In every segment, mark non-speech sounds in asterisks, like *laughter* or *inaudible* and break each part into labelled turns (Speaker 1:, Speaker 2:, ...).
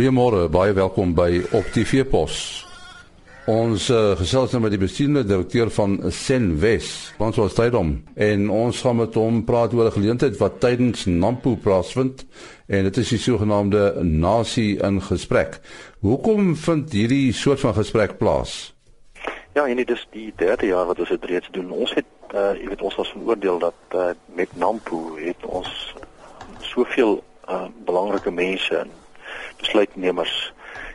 Speaker 1: Goeiemôre, baie welkom by Op TV Pos. Ons uh, gesels nou met die bestuurende direkteur van Senwes, François Steydom, en ons gaan met hom praat oor 'n geleentheid wat tydens Nampo plaasvind en dit is die sogenaamde nasie in gesprek. Hoekom vind hierdie soort van gesprek plaas?
Speaker 2: Ja, en dit is die derde jaar wat ons dit reeds doen. Ons het uh jy weet ons was van oordeel dat uh, met Nampo het ons soveel uh belangrike mense en besluitnemers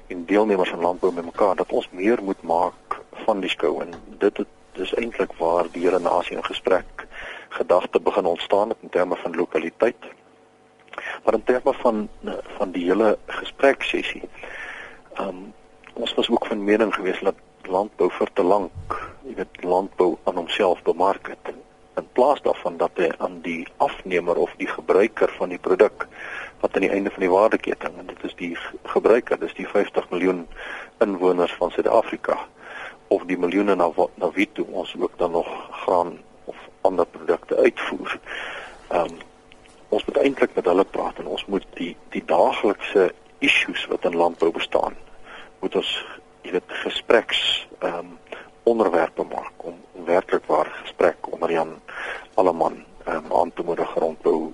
Speaker 2: en deelnemers aan landbou met mekaar dat ons meer moet maak van die skou en dit het, dis eintlik waar die hele nasie in gesprek gedagte begin ontstaan het in terme van lokaliteit. Maar in terme van van die hele gesprek sessie. Um ons was ook van mening geweest dat landbou vir te lank, jy weet landbou aan homself bemark het in plaas daarvan dat hy aan die afnemer of die gebruiker van die produk wat aan die einde van die waardeketting en dit is die gebruiker, dis die 50 miljoen inwoners van Suid-Afrika of die miljoene na na wie toe ons ook dan nog graan of ander produkte uitvoer. Ehm um, ons moet eintlik met hulle praat en ons moet die die daaglikse issues wat in landbou bestaan moet ons jy weet gespreks ehm um, onderwerpe maak om, werklik waar gesprek onder Jan Alleman um, aan te moedig rondbou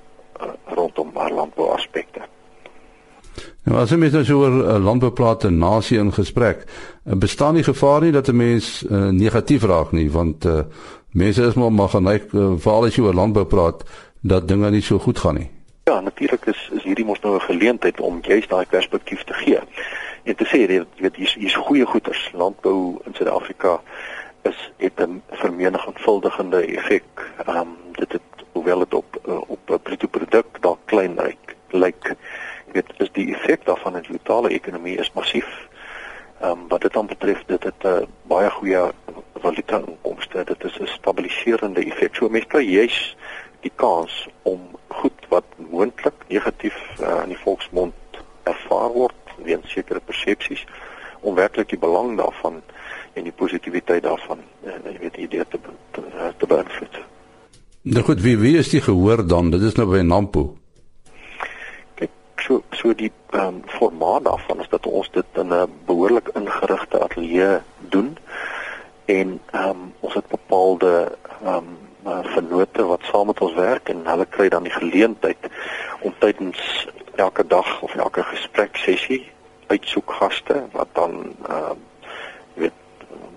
Speaker 2: rondom maar landbou aspekte.
Speaker 1: Nou as jy met ons oor uh, landbou praat en nasie in gesprek, uh, bestaan nie gevaar nie dat 'n mens uh, negatief raak nie want uh, mense is maar maar geneig uh, veral as jy oor landbou praat dat dinge nie so goed gaan nie.
Speaker 2: Ja, natuurlik is is hierdie mos nou 'n geleentheid om juist daai perspektief te gee. En te sê jy weet hier's hier's goeie goeders. Landbou in Suid-Afrika is het 'n vermenigvuldigende effek. Ehm um, dit het hoewel dit op uh, op 'n bruto produk dalk klein lyk, lyk jy weet is die effek daarvan in die totale ekonomie is massief. Ehm um, wat dit dan betref dit het 'n uh, baie goeie valuta inkomste. Dit is 'n stabiliserende effek. So mense kry juis die kans om goed wat moontlik negatief uh, in die volksmond ervaar word weens sekere persepsies om werklik die belang daarvan en die positiwiteit daarvan en eh, jy weet die idee te te, te beïnvloed.
Speaker 1: Nou goed, wie wie is die gehoor dan? Dit is nou by Nampo.
Speaker 2: So so die ehm um, formaat daarvan is dat ons dit in 'n behoorlik ingerigte ateljee doen. En ehm um, ons het bepaalde ehm um, vennote wat saam met ons werk en hulle kry dan die geleentheid om tydens elke dag of elke gesprek sessie uitsoek gaste wat dan ehm uh, weet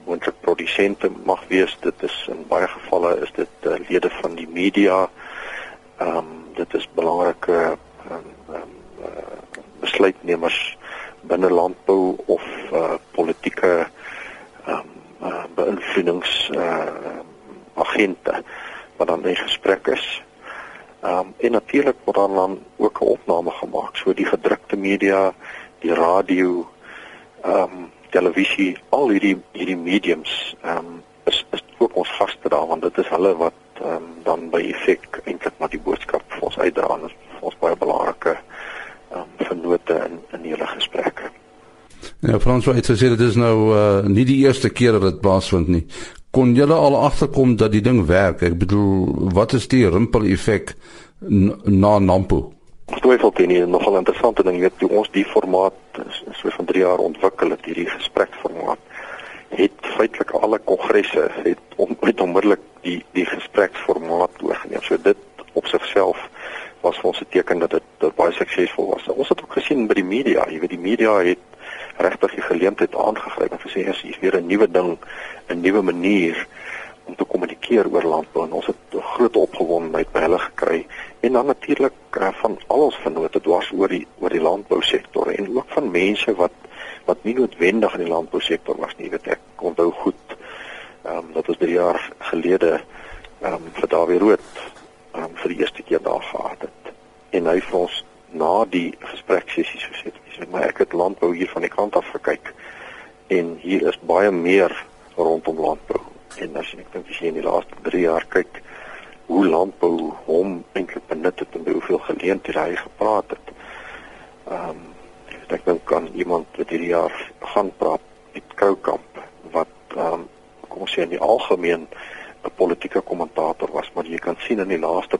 Speaker 2: moontlik produsente mag wees. Dit is in baie gevalle is dit uh, lede van die media. Ehm um, dit is belangrike um, uh, besluitnemers binne landbou of uh, politieke um, uh, beïnvloedings uh, agente wat dan in gesprek is. Ehm um, en natuurlik word dan ook 'n opname gemaak so die gedrukte media die radio ehm um, televisie, al hierdie hierdie mediums ehm um, is is ook ons gaste daar want dit is hulle wat ehm um, dan by effek eintlik maar die boodskap vir ons uitdra en vir ons baie belangrike um, vennote in in hierdie gesprekke.
Speaker 1: Ja, Frans het gesê dit is nou uh, nie die eerste keer dat dit plaasvind nie. Kon julle al agterkom dat die ding werk? Ek bedoel, wat is die rimpel effek na Nampo?
Speaker 2: Twyfelte nie, nogal interessante ding, weet jy, ons die formaat so van 3 jaar ontwikkel het hierdie gespreksformaat het feitelik alle kongresse het om met onmiddellik die die gespreksformaat oorgeneem. So dit op sigself was vir ons 'n teken dat dit baie suksesvol was. Gesien by die media, jy weet die media het regtig die geleentheid aangegryp en gesê as hier weer 'n nuwe ding, 'n nuwe manier om te kommunikeer oor landbou. En ons het 'n groot opgewondenheid by hulle gekry en dan natuurlik uh, van al ons vennote dwars oor die oor die landbousektor en ook van mense wat wat nie noodwendig in die landbousektor was nie. Weet ek onthou goed ehm um, dat ons 3 jaar gelede ehm um, vir Dawie Rood ehm um, vir die eerste keer daar gehad het en hy vir ons na die gespreksessies gesê het sê maar ek het landbou hier van die kant af gekyk en hier is baie meer rondom landbou en as ek dink as jy in die laaste 3 jaar kyk hoe landbou hom eintlik benut het en hoeveel geleenthede hy gepraat het. Ehm um, ek dink kan iemand wat hierdie jaar gaan praat met Kroukamp wat ehm um, kom ons sê in die algemeen 'n politieke kommentator was, maar jy kan sien in die laaste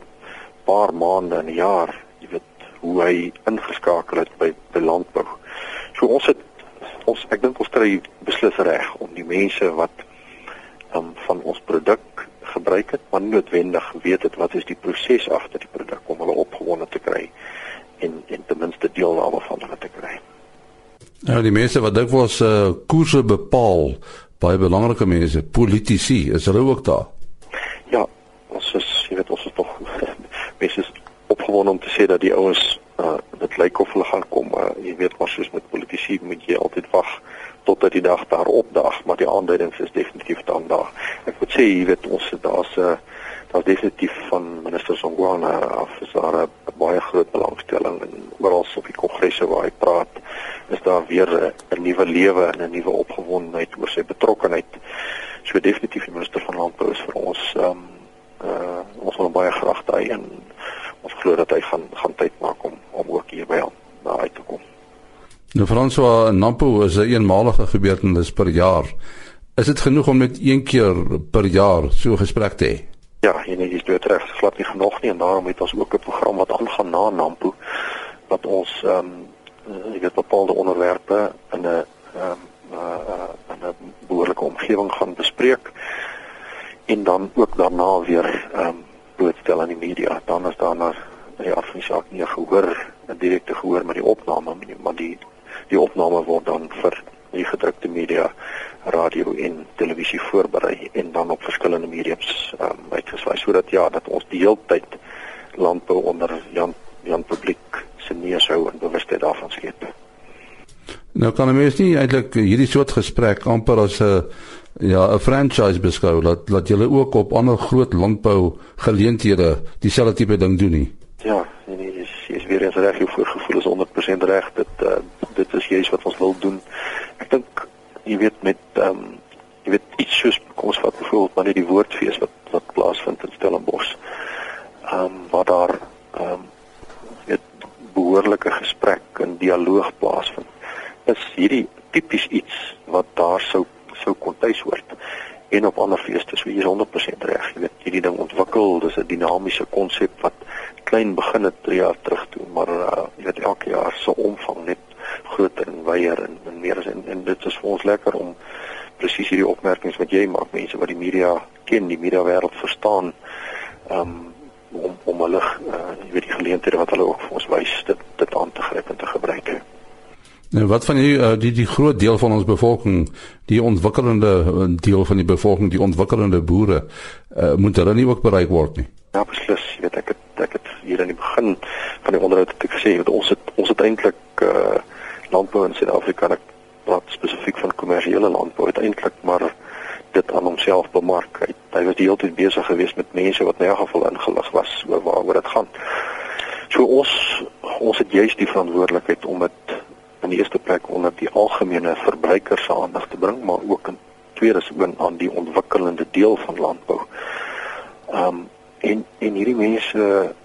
Speaker 2: paar maande en jaar, jy weet hoe hy ingeskakel het by by landbou. So ons het ons ek dink ons kry beslis reg om die mense wat um, van ons produk gebruik het, maar noodwendig weet het wat is die proses agter die produk om hulle opgewonde te kry en en ten minste deelname van hulle te kry.
Speaker 1: Nou die mense wat dink was uh, koerse bepaal baie belangrike mense, politici, is hulle ook daar?
Speaker 2: Ja, ons is, jy weet, ons is tog mense opgewonde om te sê dat die ouens uh, dit lyk of hulle gaan kom, maar jy weet maar soos met politici moet jy altyd wag totdat die dag daar opdaag, maar die aanduidings is definitief dan daar. Ek moet sê, jy weet, ons het daar's 'n uh, daar's definitief van minister Songwana af is daar 'n baie groot belangstelling en oral op die kongresse waar hy praat is daar weer 'n nuwe lewe en 'n nuwe opgewondenheid oor sy betrokkeheid. So definitief die minister van landbou is vir ons ehm um, uh ons wil baie graag daai en ons glo dat hy gaan gaan tyd maak om om ook hier by hom na uit te kom.
Speaker 1: Nou François Nampo is 'n een eenmalige gebeurtenis per jaar. Is dit genoeg om net een keer per jaar so 'n gesprek te hê?
Speaker 2: Ja, en dit is doodreg glad nie genoeg nie en daarom het ons ook 'n program wat aangaan na Nampo wat ons ehm um, jy weet bepaalde onderwerpe in 'n ehm um, uh, in 'n behoorlike omgewing gaan bespreek en dan ook daarna weer ehm um, blootstel aan die media. Dan is daar na die afsaak nie gehoor, 'n direkte gehoor met die opname, maar die die opname word dan vir die gedrukte media, radio en televisie voorberei en dan op verskillende mediums ehm um, uitgeswaai sodat ja, dat ons die hele tyd landbou onder Jan Jan publiek se neerhou en bewustheid daarvan skep.
Speaker 1: Nou kan 'n mens nie eintlik hierdie soort gesprek amper as 'n ja, 'n franchise beskou dat dat jy ook op ander groot landbou geleenthede dieselfde tipe ding doen nie.
Speaker 2: Ja, nee, nee, is is weer eens reg, jou voorgevoel is 100% reg. Dit uh, dit is juist wat ons wil doen. Ek dink jy weet met ehm um, jy weet iets soos kom ons vat byvoorbeeld maar net die woordfees wat wat plaasvind in Stellenbosch. Ehm um, waar daar ehm um, behoorlike gesprek en dialoog plaasvind. Is hierdie tipies iets wat daar sou sou kon tuishoort en op ander feeste so hier 100% reg. Jy weet hierdie ding ontwikkel, dis 'n dinamiese konsep wat klein begin het 3 jaar terug toe, maar uh, jy weet elke jaar se so omvang net groter en wyer en, en meer is en, en dit is vir ons lekker om presies hierdie opmerkings wat jy maak, mense wat die media ken, die media wêreld verstaan. Um, om om hulle uh, jy weet die geleenthede wat hulle ook vir ons wys dit dit aan te gryp en te gebruik.
Speaker 1: Nou wat van die uh, die die groot deel van ons bevolking, die ontwikkelende uh, deel van die bevolking, die ontwikkelende boere, uh, moet hulle nie ook bereik word nie?
Speaker 2: Ja, beslis, jy weet ek het ek het hier aan die begin van die onderhoud het ek gesê dat ons het ons het eintlik uh, landbou in Suid-Afrika, ek praat spesifiek van kommersiële landbou, eintlik maar dit aan homself bemark. Hy, hy was die hele tyd besig geweest met mense wat in geval ingelig was oor waaroor dit gaan. So ons ons het juist die verantwoordelikheid om dit in die eerste plek onder die algemene verbruiker se aandag te bring, maar ook in tweede sin aan die ontwikkelende deel van landbou. Ehm um, en en hierdie mense,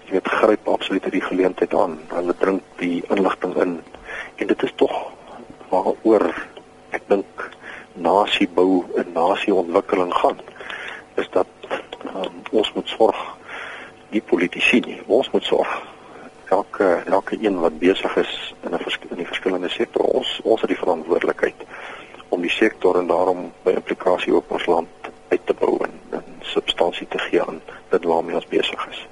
Speaker 2: jy weet, gryp absoluut die geleentheid aan. Hulle drink die inligting in en dit is tog waaroor ek dink nasiebou en nasieontwikkeling gaan is dat um, ons moet sorg die politici nie ons moet sorg. Elke elke een wat besig is in 'n in die verskillende sektore ons ons het die verantwoordelikheid om die sektor en daarom by implikasie op ons land uit te bou en, en substansie te gee aan dit waarmee ons besig is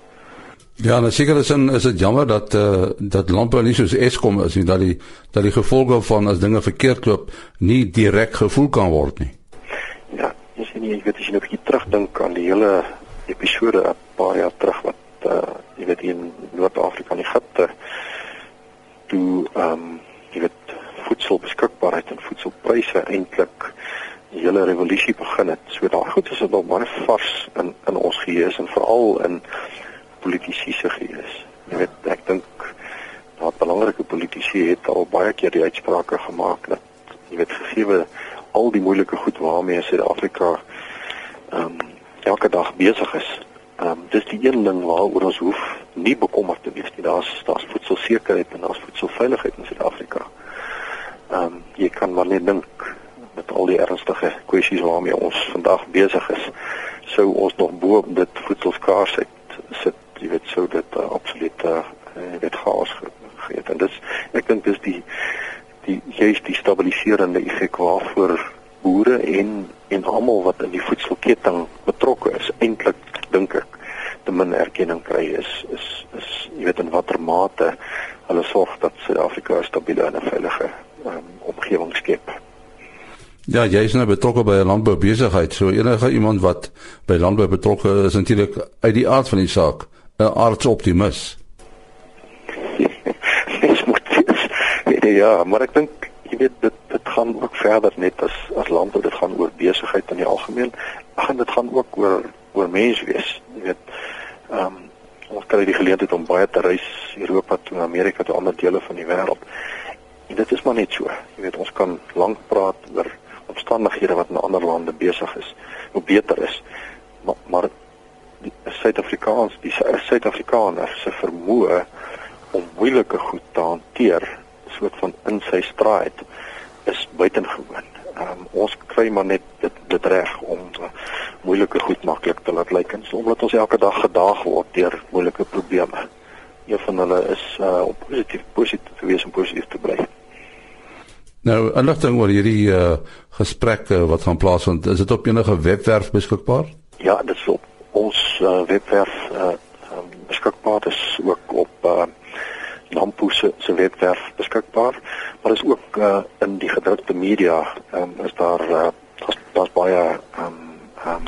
Speaker 1: Ja, nou seker is in is dit jammer dat eh uh, dat landbou nie soos Eskom is nie dat die dat die gevolge van as dinge verkeerd loop nie direk gevoel kan word nie.
Speaker 2: Ja, sien nie, ek weet as jy nou 'n bietjie terugdink aan die hele episode 'n paar jaar terug wat eh uh, jy weet in Noord-Afrika in Egipte toe ehm um, jy weet voedselbeskikbaarheid en voedselpryse eintlik die hele revolusie begin het. So daai goed is dit nog baie vars in in ons gees en veral in politici se gees. Jy weet, ek dink dat belangrike politici het al baie keer die uitsprake gemaak dat jy weet gegee al die moeilike goed waarmee Suid-Afrika ehm um, elke dag besig is. Ehm um, dis die een ding waaroor ons hoef nie bekommerd te wees nie. Daar's daar's voedselsekerheid en daar's voedselveiligheid in Suid-Afrika. Ehm um, jy kan maar net dink met al die ernstige kwessies waarmee ons vandag besig is, sou ons nog bo op dit voedselskaarsheid sit jy weet sou dit uh, absoluut uh, dit chaos gegee het en dis ek dink dis die die juist die stabiliserende effek waarvoor boere en en almal wat in die voedselketting betrokke is eintlik dink ek te min erkenning kry is is is jy weet in watter mate hulle sorg dat Suid-Afrika 'n stabiele en veilige um, omgewing skep.
Speaker 1: Ja, jy is nou betrokke by 'n landboubesigheid. So enige iemand wat by landbou betrokke is, natuurlik uit die aard van die saak 'n aardsoptimis. *laughs*
Speaker 2: Mens moet ja, maar ek dink jy weet dit dit gaan ook verder net as as landbou, dit gaan oor besigheid in die algemeen. Ag en dit gaan ook oor oor mens wees. Jy weet, ehm um, ons kry die geleentheid om baie te reis Europa toe, Amerika toe, ander dele van die wêreld. En dit is maar net so. Jy weet, ons kan lank praat oor omstandighede wat in ander lande besig is, hoe beter is. Maar maar Suid-Afrikaans, die Suid-Afrikaner se vermoë om moeilike goed te hanteer, soort van in sy straat is buitengewoon. Um, ons kry maar net dit dit reg om uh, moeilike goed maklik te laat lyk en so omdat ons elke dag gedaag word deur moeilike probleme. Een van hulle is uh, om positief positief te wees en positief te bly.
Speaker 1: Nou, inligting oor hierdie uh, gesprekke wat gaan plaasvind, is dit op enige webwerf beskikbaar?
Speaker 2: Ja, dit is op ons uh, webwerf uh, beskikbaar. Is ook op uh, Nampo se se webwerf beskikbaar, maar is ook uh, in die gedrukte media, um, is daar uh, daar's baie ehm um, um,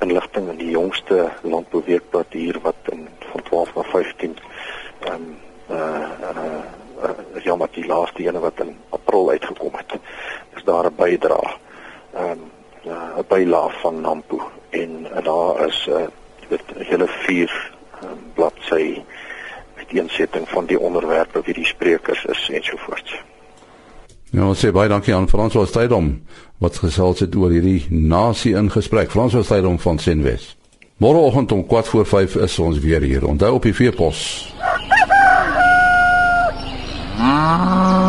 Speaker 2: inligting in die jongste landbouweekblad hier wat in van 12 na 15 ehm um, eh uh, uh, ja maar die laaste ene wat in April uitgekom het. Is daar 'n bydrae ehm um, uh, 'n bylaag van Nampo en uh, daar is eh, 'n uh, weet hele vier uh, bladsy uiteensetting van die onderwerpe wie die sprekers is ensovoorts.
Speaker 1: Ja, ons sê baie dankie aan Frans van Strydom wat gesels het oor hierdie nasie in gesprek. Frans van Strydom van Senwes. Môreoggend om 4:45 is ons weer hier. Onthou op die veepos. Ah.